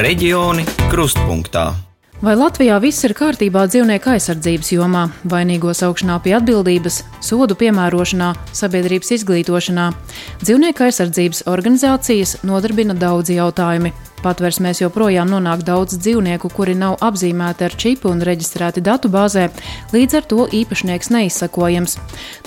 Reģioni krustpunktā. Vai Latvijā viss ir kārtībā dzīvnieku aizsardzības jomā, vainīgo saukšanā pie atbildības, sodu piemērošanā, sabiedrības izglītošanā? Dzīvnieku aizsardzības organizācijas nodarbina daudzi jautājumi. Patversmēs joprojām nonāk daudz dzīvnieku, kuri nav apzīmēti ar čipu un reģistrēti datubāzē, līdz ar to īpašnieks neizsakojams.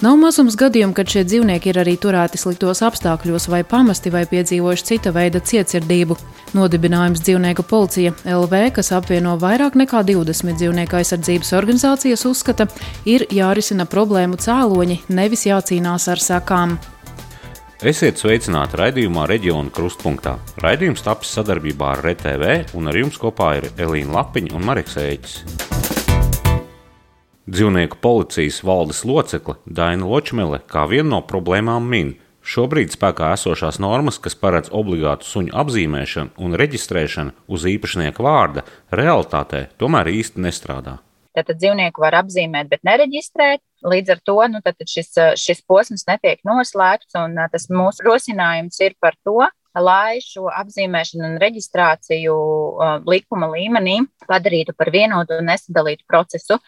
Nav mazums gadījumu, kad šie dzīvnieki ir arī turēti sliktos apstākļos vai pamesti vai piedzīvojuši cita veida cietsirdību. Nodibinājums dzīvnieku policija LV, kas apvieno vairāk nekā 20 dzīvnieku aizsardzības organizācijas, uzskata, ir jārisina problēmu cēloņi, nevis jācīnās ar sekām. Esiet sveicināti raidījumā Reģiona krustpunktā. Raidījums tapis sadarbībā ar RTV, un ar jums kopā ir Elīna Lapiņa un Marks Eiķis. Dzīvnieku policijas valdes locekle Daina Ločmele kā vienu no problēmām min. Šobrīd spēkā esošās normas, kas paredz obligātu suņu apzīmēšanu un reģistrēšanu uz īpašnieka vārda, realitātē tomēr īsti nestrādā. Tātad dzīvnieku var apzīmēt, bet nereģistrēt. Līdz ar to nu, šis, šis posms netiek noslēgts, un tas mūsu rosinājums ir par to, lai šo apzīmēšanu un reģistrāciju likuma līmenī padarītu par vienotu un nesadalītu procesu,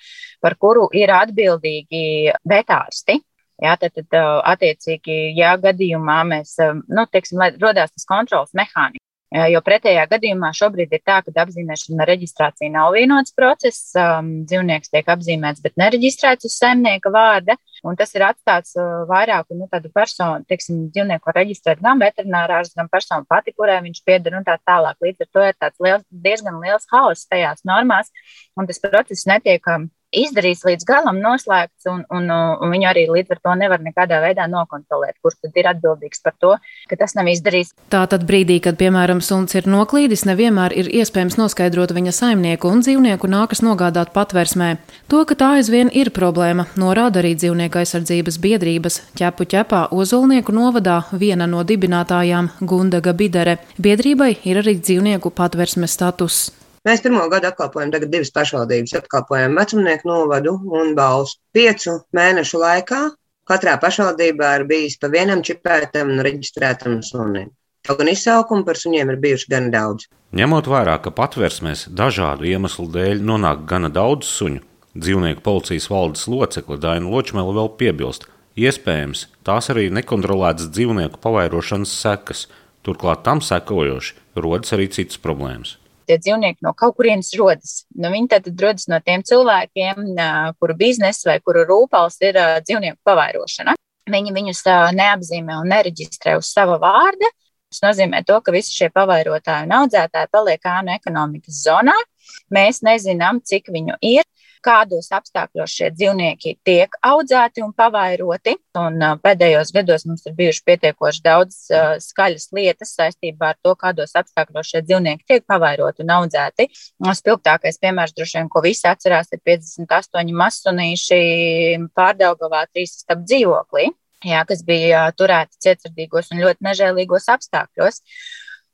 par kuru ir atbildīgi vetārsti. Jā, tad, tad attiecīgi, ja gadījumā mēs, nu, teiksim, rodās tas kontrols mehānisms, Jo pretējā gadījumā šobrīd ir tā, ka apzīmēšana un reģistrācija nav vienots process. Um, dzīvnieks tiek apzīmēts, bet nereģistrēts uz saimnieka vārda. Tas ir atstāts uh, vairāku nu, personu, teiksim, dzīvnieku reģistrēt gan veterinārārs, gan personu pati, kurai viņš pieder un tā tālāk. Līdz ar to ir liels, diezgan liels haoss tajās normās, un tas process netiek um, izdarīts līdz galam, noslēgts, un, un, un viņu arī līdz ar to nevar nekādā veidā nokontrolēt, kurš tad ir atbildīgs par to, ka tas nav izdarīts. Tātad brīdī, kad, piemēram, suns ir noklīdis, nevienmēr ir iespējams noskaidrot viņa saimnieku un dzīvnieku nākas nogādāt patversmē. To, ka tā aizvien ir problēma, norāda arī dzīvnieku aizsardzības biedrības ķepu ķepā Ozolnieku novadā viena no dibinātājām Gundaga Bidere. Biedrībai ir arī dzīvnieku patversmes status. Mēs pirmo gadu apkalpojam tagad divas pašvaldības. Apkalpojam vecumnieku novadu un balstu. Piecu mēnešu laikā katrā pašvaldībā ir bijis pa vienam čipētam un reģistrētam sunim. Kaut gan izsaukumu par suņiem ir bijuši gan daudz. Ņemot vērā, ka patversmēs dažādu iemeslu dēļ nonāk gana daudz suņu, dzīvnieku policijas valdes locekle Daina Ločmela vēl piebilst, iespējams, tās arī nekontrolētas dzīvnieku pavairošanas sekas, turklāt tam sekojoši rodas arī citas problēmas tie dzīvnieki no kaut kurienes rodas. Nu, viņi tad rodas no tiem cilvēkiem, kuru biznesa vai kuru rūpals ir dzīvnieku pavairošana. Viņi viņus neapzīmē un nereģistrē uz sava vārda. Tas nozīmē to, ka visi šie pavairotāji un audzētāji paliek ānu ekonomikas zonā. Mēs nezinām, cik viņu ir, kādos apstākļos šie dzīvnieki tiek audzēti un pavairoti. Un pēdējos gados mums ir bijuši pietiekoši daudz skaļas lietas saistībā ar to, kādos apstākļos šie dzīvnieki tiek pavairoti un audzēti. Spilgtākais piemērs, droši vien, ko visi atcerās, ir 58 masunīši pārdaugavā trīs stab dzīvoklī. Jā, kas bija turēti cietsirdīgos un ļoti nežēlīgos apstākļos.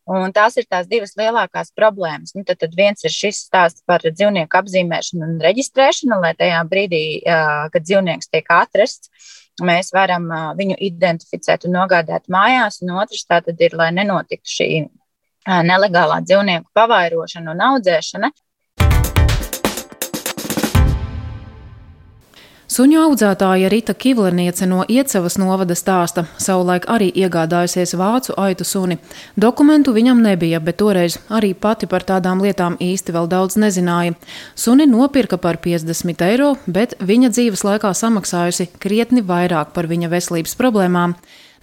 Un tās ir tās divas lielākās problēmas. Nu, tad, tad viens ir šis stāsts par dzīvnieku apzīmēšanu un reģistrēšanu, lai tajā brīdī, kad dzīvnieks tiek atrasts, mēs varam viņu identificēt un nogādāt mājās. Un otrs tātad ir, lai nenotiktu šī nelegālā dzīvnieku pavairošana un audzēšana, Suņu audzētāja Rita Kivleniece no Iecevas novada stāsta, savulaik arī iegādājusies vācu aitu suni. Dokumentu viņam nebija, bet toreiz arī pati par tādām lietām īsti vēl daudz nezināja. Suni nopirka par 50 eiro, bet viņa dzīves laikā samaksājusi krietni vairāk par viņa veselības problēmām,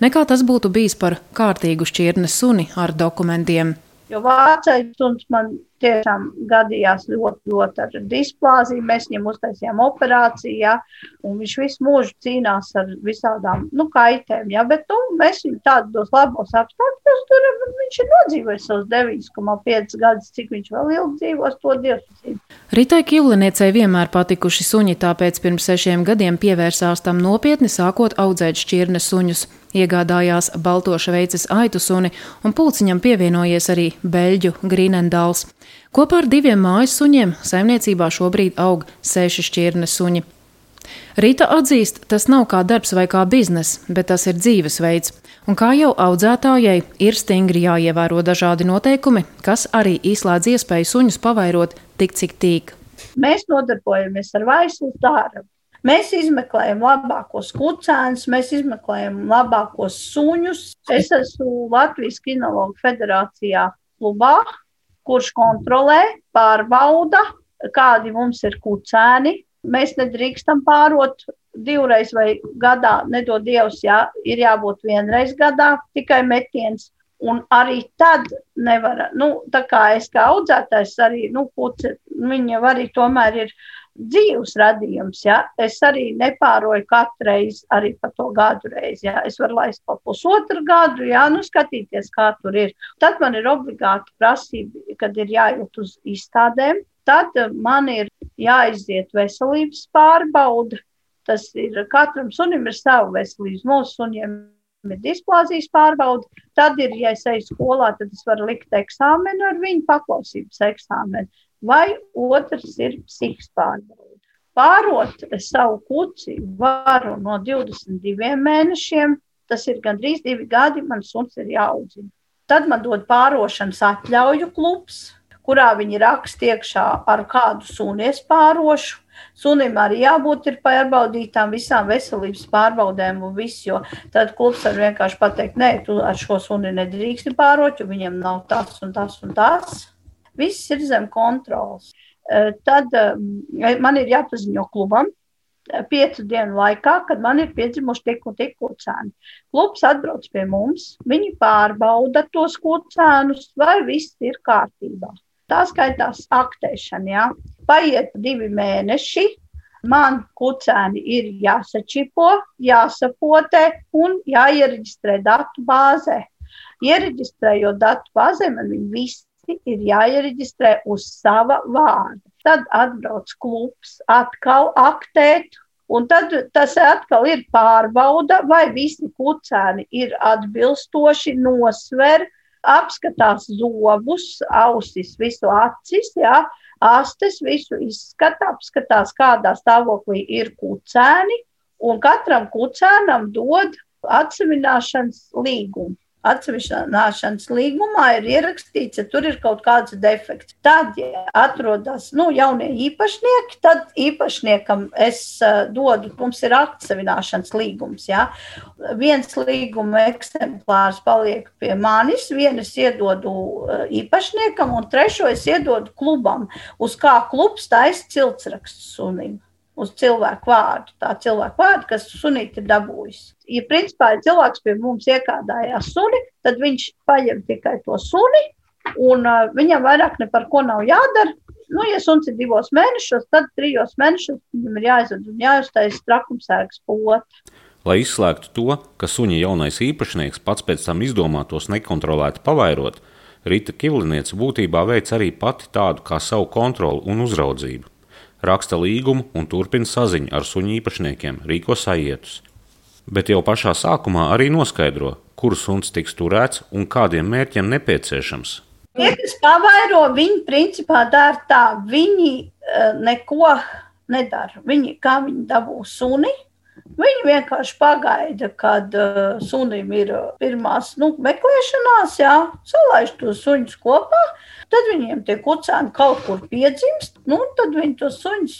nekā tas būtu bijis par kārtīgu šķirnes suni ar dokumentiem. Jo vācais suns man tiešām gadījās ļoti, ļoti ar displāziju. Mēs viņam uztaisījām operāciju, ja, un viņš visu mūžu cīnās ar visādām nu, kaitēm. Ja, bet nu, mēs viņu tādos labos apstākļos turam. Viņš ir nodzīvojis savus 9,5 gadus, cik viņš vēl ilgi dzīvos, to Dievs. Ritai Kivliniecei vienmēr patikuši suņi, tāpēc pirms sešiem gadiem pievērsās tam nopietni, sākot audzēt šķirnes suņus. Iegādājās balto šveices aitu suni, un pulciņam pievienojies arī beļģu Grīnendāls. Kopā ar diviem mājas suņiem saimniecībā šobrīd aug seši šķirnes suņi. Rīta atzīst, tas nav kā darbs vai kā bizness, bet tas ir dzīvesveids. Un kā jau audzētājai, ir stingri jāievēro dažādi noteikumi, kas arī izslēdz iespēju suņus pavairot tik, cik tīk. Mēs nodarbojamies ar vaislu darbu. Mēs izmeklējam labākos kucēnus, mēs izmeklējam labākos suņus. Es esmu Latvijas Kinologu federācijā klubā, kurš kontrolē, pārbauda, kādi mums ir kucēni. Mēs nedrīkstam pārot divreiz vai gadā, nedod Dievs, jā, ir jābūt vienreiz gadā tikai metiens. Un arī tad nevar, nu, tā kā es kā audzētājs arī, nu, puci, viņa arī tomēr ir dzīves radījums. Ja? Es arī nepāroju katru reizi, arī par to gadu reizi. Ja? Es varu laist pa pusotru gadu, ja? nu, skatīties, kā tur ir. Tad man ir obligāti prasība, kad ir jāiet uz izstādēm. Tad man ir jāiziet veselības pārbauda. Tas ir katram sunim ir sava veselības. Mūsu suniem ir displāzijas pārbauda. Tad, ir, ja es eju skolā, tad es varu likt eksāmenu ar viņu paklausības eksāmenu vai otrs ir psihiskā pārbaude. Pārot savu kuci varu no 22 mēnešiem, tas ir gandrīz divi gadi, man suns ir jāaudzina. Tad man dod pārošanas atļauju klubs, kurā viņi raksta iekšā ar kādu suni es pārošu. Sunim arī jābūt ir pārbaudītām visām veselības pārbaudēm un viss, jo tad klubs var vienkārši pateikt, nē, tu ar šo suni nedrīksti pārot, jo viņam nav tas un tas un tas. Viss ir zem kontrols. Eh, tad eh, man ir jāpaziņo klubam, eh, piecu dienu laikā, kad man ir piedzimuši tik un tik kucēni. Klubs atbrauc pie mums, viņi pārbauda tos kucēnus, vai viss ir kārtībā. Tā skaitās aktēšana. Ja? Paiet divi mēneši, man kucēni ir jāsačipo, jāsapotē un jāiereģistrē datu bāzē. Iereģistrējot datu bāzē, man viņi visi ir jāiereģistrē uz sava vārda. Tad atbrauc klubs, atkal aktēt, un tad tas atkal ir pārbauda, vai visi kucēni ir atbilstoši nosver, apskatās zobus, ausis, visu acis, jā, astes, visu izskata, apskatās, kādā stāvoklī ir kucēni, un katram kucēnam dod atsevišķināšanas līgumu atsevišķināšanas līgumā ir ierakstīts, ja tur ir kaut kāds defekts. Tad, ja atrodas nu, jaunie īpašnieki, tad īpašniekam es uh, dodu, mums ir atsevišķināšanas līgums. Ja? Viens līguma eksemplārs paliek pie manis, vienu es iedodu uh, īpašniekam, un trešo es iedodu klubam, uz kā klubs taisa ciltsrakstu sunim uz cilvēku vārdu, tā cilvēku vārdu, kas sunīti ir dabūjis. Ja principā ja cilvēks pie mums iekādājās suni, tad viņš paņem tikai to suni, un uh, viņam vairāk ne par ko nav jādara. Nu, ja suns ir divos mēnešos, tad trijos mēnešos viņam ir jāizved un jāuztais trakumsērgas poti. Lai izslēgtu to, ka suņa jaunais īpašnieks pats pēc tam izdomātos nekontrolēti pavairot, Rīta Kivliniece būtībā veic arī pati tādu kā savu kontroli un uzraudzību raksta līgumu un turpina saziņu ar suņu īpašniekiem, rīko sajietus. Bet jau pašā sākumā arī noskaidro, kurš suns tiks turēts un kādiem mērķiem nepieciešams. Tie, kas pavairo, viņi principā dara tā, viņi uh, neko nedara. Viņi, kā viņi dabūs suni, Viņi vienkārši pagaida, kad uh, sunim ir pirmās nu, meklēšanās, jā, salaiž tos suņus kopā. Tad viņiem tie kucēni kaut kur piedzimst, nu, tad viņi tos suņus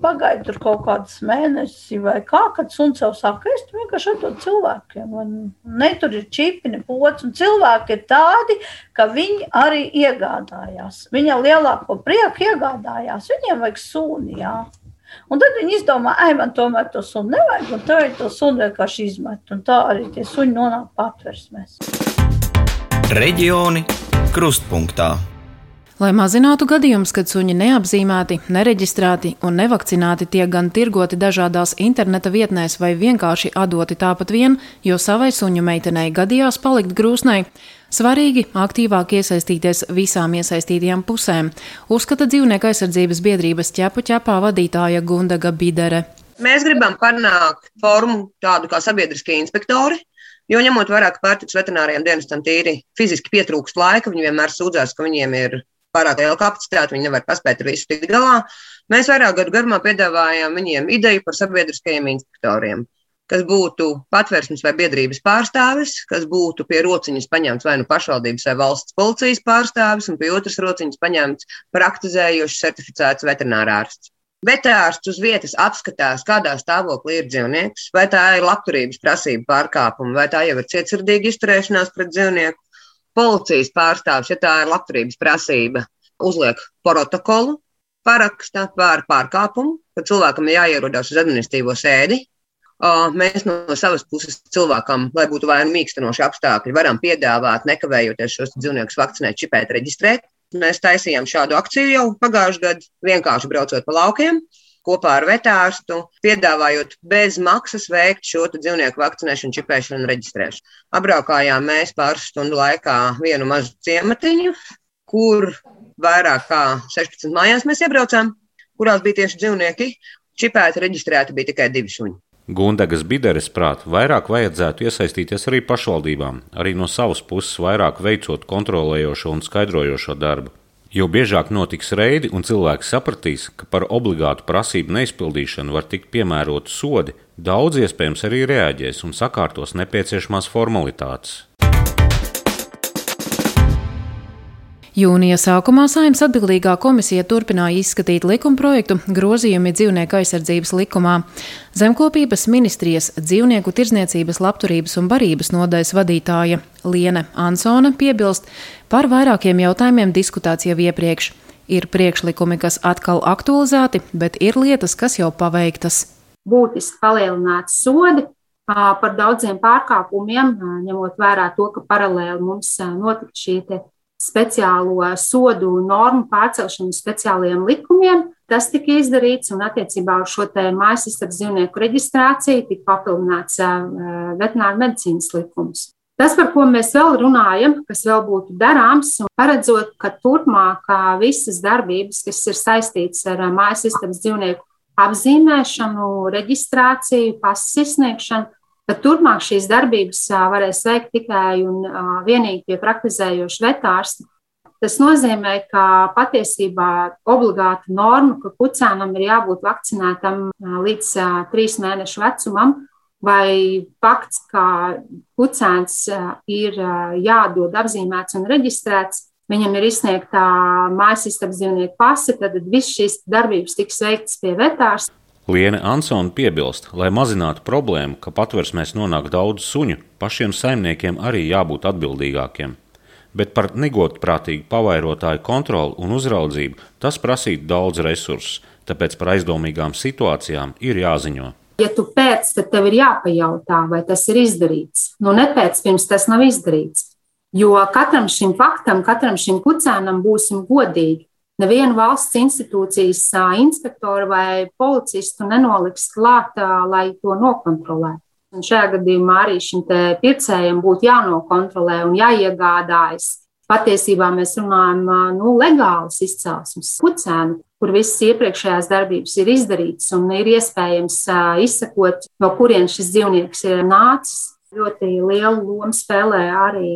pagaida tur kaut kādas mēnesis vai kā, kad suns jau saka, es vienkārši atdod cilvēkiem. Un, ne tur ir čipi, ne pots, un cilvēki ir tādi, ka viņi arī iegādājās. Viņa lielāko prieku iegādājās, viņiem vajag suni, jā. Un tad viņi izdomā, ai, man tomēr to sunu nevajag, un tā viņi to sunu vienkārši izmet. Un tā arī tie suņi nonāk patversmēs. Reģioni krustpunktā. Lai mazinātu gadījumus, kad suņi neapzīmēti, nereģistrēti un nevakcināti tiek gan tirgoti dažādās interneta vietnēs vai vienkārši atdoti tāpat vien, jo savai suņu meitenei gadījās palikt grūsnai, svarīgi aktīvāk iesaistīties visām iesaistītajām pusēm, uzskata dzīvnieku aizsardzības biedrības ķepu ķepā vadītāja Gundaga Bidere. Mēs gribam panākt formu tādu kā sabiedriskie inspektori, Jo ņemot vērā, ka pārtiks veterināriem dienestam tīri fiziski pietrūkst laika, viņi vienmēr sūdzās, ka viņiem ir pārāk liela kapacitāte, viņi nevar paspēt ar visu tikt galā. Mēs vairāk gadu garumā piedāvājām viņiem ideju par sabiedriskajiem inspektoriem kas būtu patvērsmes vai biedrības pārstāvis, kas būtu pie rociņas paņemts vai nu pašvaldības vai valsts policijas pārstāvis, un pie otras rociņas paņemts praktizējošs certificēts veterinārārsts. Vetārsts uz vietas apskatās, kādā stāvoklī ir dzīvnieks, vai tā ir labturības prasība pārkāpuma, vai tā jau ir cietsirdīga izturēšanās pret dzīvnieku. Policijas pārstāvis, ja tā ir labturības prasība, uzliek protokolu, paraksta par pārkāpumu, ka cilvēkam ir jāierodas uz administratīvo sēdi, Mēs no savas puses cilvēkam, lai būtu vairāk mīkstinoši apstākļi, varam piedāvāt, nekavējoties šos dzīvniekus vakcinēt, čipēt, reģistrēt. Mēs taisījām šādu akciju jau pagājušajā gadā, vienkārši braucot pa laukiem kopā ar vetārstu, piedāvājot bez maksas veikt šo dzīvnieku vakcinēšanu, čipēšanu un reģistrēšanu. Apbraukājām mēs pāris stundu laikā vienu mazu ciematiņu, kur vairāk kā 16 mājās mēs iebraucām, kurās bija tieši dzīvnieki. Čipēti, reģistrēti bija tikai divi suņi. Gundegas bideres prāt, vairāk vajadzētu iesaistīties arī pašvaldībām, arī no savas puses vairāk veicot kontrolējošo un skaidrojošo darbu. Jo biežāk notiks reidi un cilvēki sapratīs, ka par obligātu prasību neizpildīšanu var tikt piemēroti sodi, daudz iespējams arī reaģēs un sakārtos nepieciešamās formalitātes. Jūnija sākumā saimnes atbildīgā komisija turpināja izskatīt likumprojektu grozījumi dzīvnieku aizsardzības likumā. Zemkopības ministrijas dzīvnieku tirzniecības, labturības un barības nodaļas vadītāja Liene Ansone piebilst, par vairākiem jautājumiem diskutēts jau iepriekš. Ir priekšlikumi, kas atkal aktualizēti, bet ir lietas, kas jau paveiktas. Būtiski palielināts sodi par daudziem pārkāpumiem, ņemot vērā to, ka paralēli mums notika šī speciālo sodu normu pārcelšanu speciālajiem likumiem. Tas tika izdarīts, un attiecībā uz šo mājas izsardz dzīvnieku reģistrāciju tika papildināts veterināra medicīnas likums. Tas, par ko mēs vēl runājam, kas vēl būtu darāms, un paredzot, ka turpmāk visas darbības, kas ir saistītas ar mājas izsardz dzīvnieku apzīmēšanu, reģistrāciju, pasas izsniegšanu, Tad turpmāk šīs darbības varēs veikt tikai un vienīgi pie praktizējoša vetārsta. Tas nozīmē, ka patiesībā obligāta norma, ka kucēnam ir jābūt vakcinētam līdz trīs mēnešu vecumam, vai fakts, ka kucēns ir jādod apzīmēts un reģistrēts, viņam ir izsniegta mājas istabas dzīvnieku pase, tad viss šīs darbības tiks veiktas pie vetārsta. Liene Ansona piebilst, lai mazinātu problēmu, ka patversmēs nonāk daudz suņu, pašiem saimniekiem arī jābūt atbildīgākiem. Bet par negodprātīgu pavairotāju kontroli un uzraudzību tas prasītu daudz resursu, tāpēc par aizdomīgām situācijām ir jāziņo. Ja tu pēc, tad tev ir jāpajautā, vai tas ir izdarīts. Nu, nepēc, pirms tas nav izdarīts. Jo katram šim faktam, katram šim kucēnam būsim godīgi. Neviena valsts institūcijas inspektora vai policistu nenoliks klāt, lai to nokontrolētu. Un šajā gadījumā arī šim pircējam būtu jānokontrolē un jāiegādājas. Patiesībā mēs runājam nu, legālas izcelsmes kucēnu, kur visas iepriekšējās darbības ir izdarītas un ir iespējams izsekot, no kurienes šis dzīvnieks ir nācis. Ļoti lielu lomu spēlē arī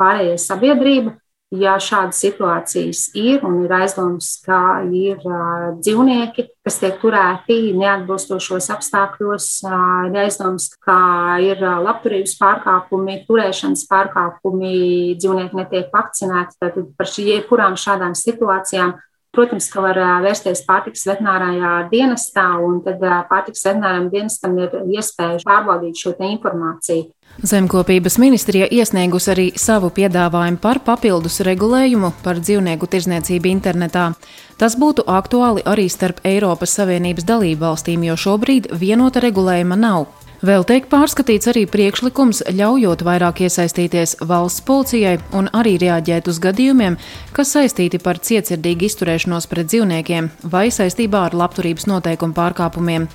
pārējā sabiedrība ja šādas situācijas ir un ir aizdoms, ka ir uh, dzīvnieki, kas tiek turēti neatbilstošos apstākļos, uh, ir aizdoms, ka ir uh, labturības pārkāpumi, turēšanas pārkāpumi, dzīvnieki netiek vakcinēti, tad par šī, jebkurām šādām situācijām Protams, ka var vērsties pārtiks veterinārajā dienestā, un tad pārtiks veterinārajam dienestam ir iespēja pārbaudīt šo informāciju. Zemkopības ministrija iesniegus arī savu piedāvājumu par papildus regulējumu par dzīvnieku tirzniecību internetā. Tas būtu aktuāli arī starp Eiropas Savienības dalību valstīm, jo šobrīd vienota regulējuma nav. Vēl tiek pārskatīts arī priekšlikums, ļaujot vairāk iesaistīties valsts policijai un arī reaģēt uz gadījumiem, kas saistīti par cietsirdīgu izturēšanos pret dzīvniekiem vai saistībā ar labturības noteikumu pārkāpumiem.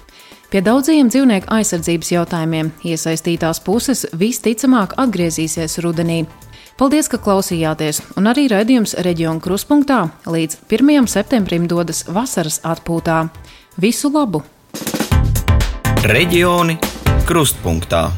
Pie daudziem dzīvnieku aizsardzības jautājumiem iesaistītās puses visticamāk atgriezīsies rudenī. Paldies, ka klausījāties, un arī raidījums Reģiona Kruspunkta līdz 1. septembrim dodas vasaras atpūtā. Visu labu! Reģioni Krustpunktā.